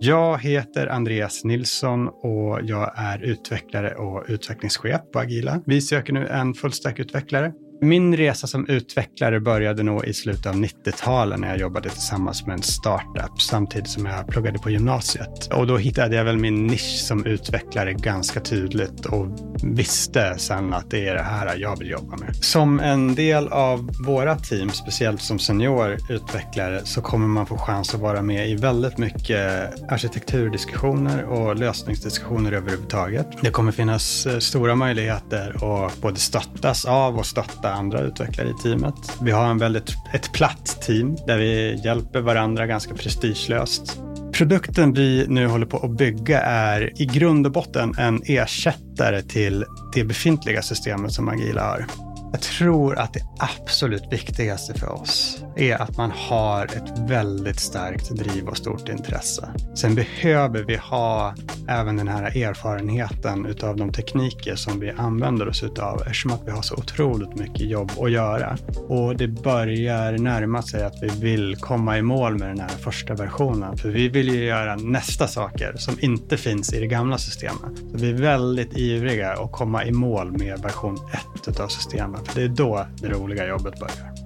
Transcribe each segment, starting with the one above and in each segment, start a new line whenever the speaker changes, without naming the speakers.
Jag heter Andreas Nilsson och jag är utvecklare och utvecklingschef på Agila. Vi söker nu en fullstack-utvecklare min resa som utvecklare började nog i slutet av 90-talet när jag jobbade tillsammans med en startup samtidigt som jag pluggade på gymnasiet. Och då hittade jag väl min nisch som utvecklare ganska tydligt och visste sen att det är det här jag vill jobba med. Som en del av våra team, speciellt som senior utvecklare, så kommer man få chans att vara med i väldigt mycket arkitekturdiskussioner och lösningsdiskussioner överhuvudtaget. Det kommer finnas eh, stora möjligheter att både stöttas av och stötta stötta andra utvecklare i teamet. Vi har en väldigt, ett platt team där vi hjälper varandra ganska prestigelöst. Produkten vi nu håller på att bygga är i grund och botten en ersättare till det befintliga systemet som Agila har. Jag tror att det absolut viktigaste för oss är att man har ett väldigt starkt driv och stort intresse. Sen behöver vi ha även den här erfarenheten utav de tekniker som vi använder oss utav eftersom att vi har så otroligt mycket jobb att göra. Och det börjar närma sig att vi vill komma i mål med den här första versionen. För vi vill ju göra nästa saker som inte finns i det gamla systemet. Så vi är väldigt ivriga att komma i mål med version 1 utav systemet. För det är då det roliga jobbet börjar.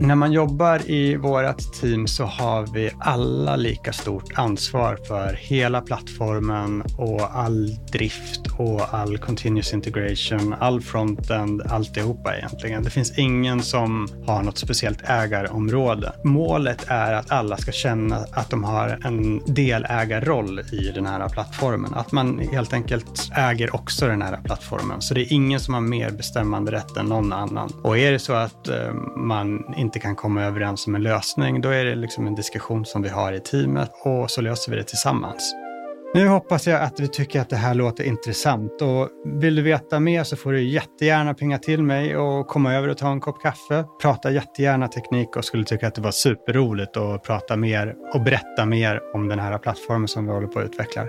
När man jobbar i vårt team så har vi alla lika stort ansvar för hela plattformen och all drift och all continuous integration, all frontend, alltihopa egentligen. Det finns ingen som har något speciellt ägarområde. Målet är att alla ska känna att de har en delägarroll i den här plattformen. Att man helt enkelt äger också den här plattformen. Så det är ingen som har mer bestämmande rätt än någon annan. Och är det så att eh, man inte kan komma överens om en lösning, då är det liksom en diskussion som vi har i teamet och så löser vi det tillsammans. Nu hoppas jag att du tycker att det här låter intressant och vill du veta mer så får du jättegärna pinga till mig och komma över och ta en kopp kaffe. Prata jättegärna teknik och skulle tycka att det var superroligt att prata mer och berätta mer om den här plattformen som vi håller på att utveckla.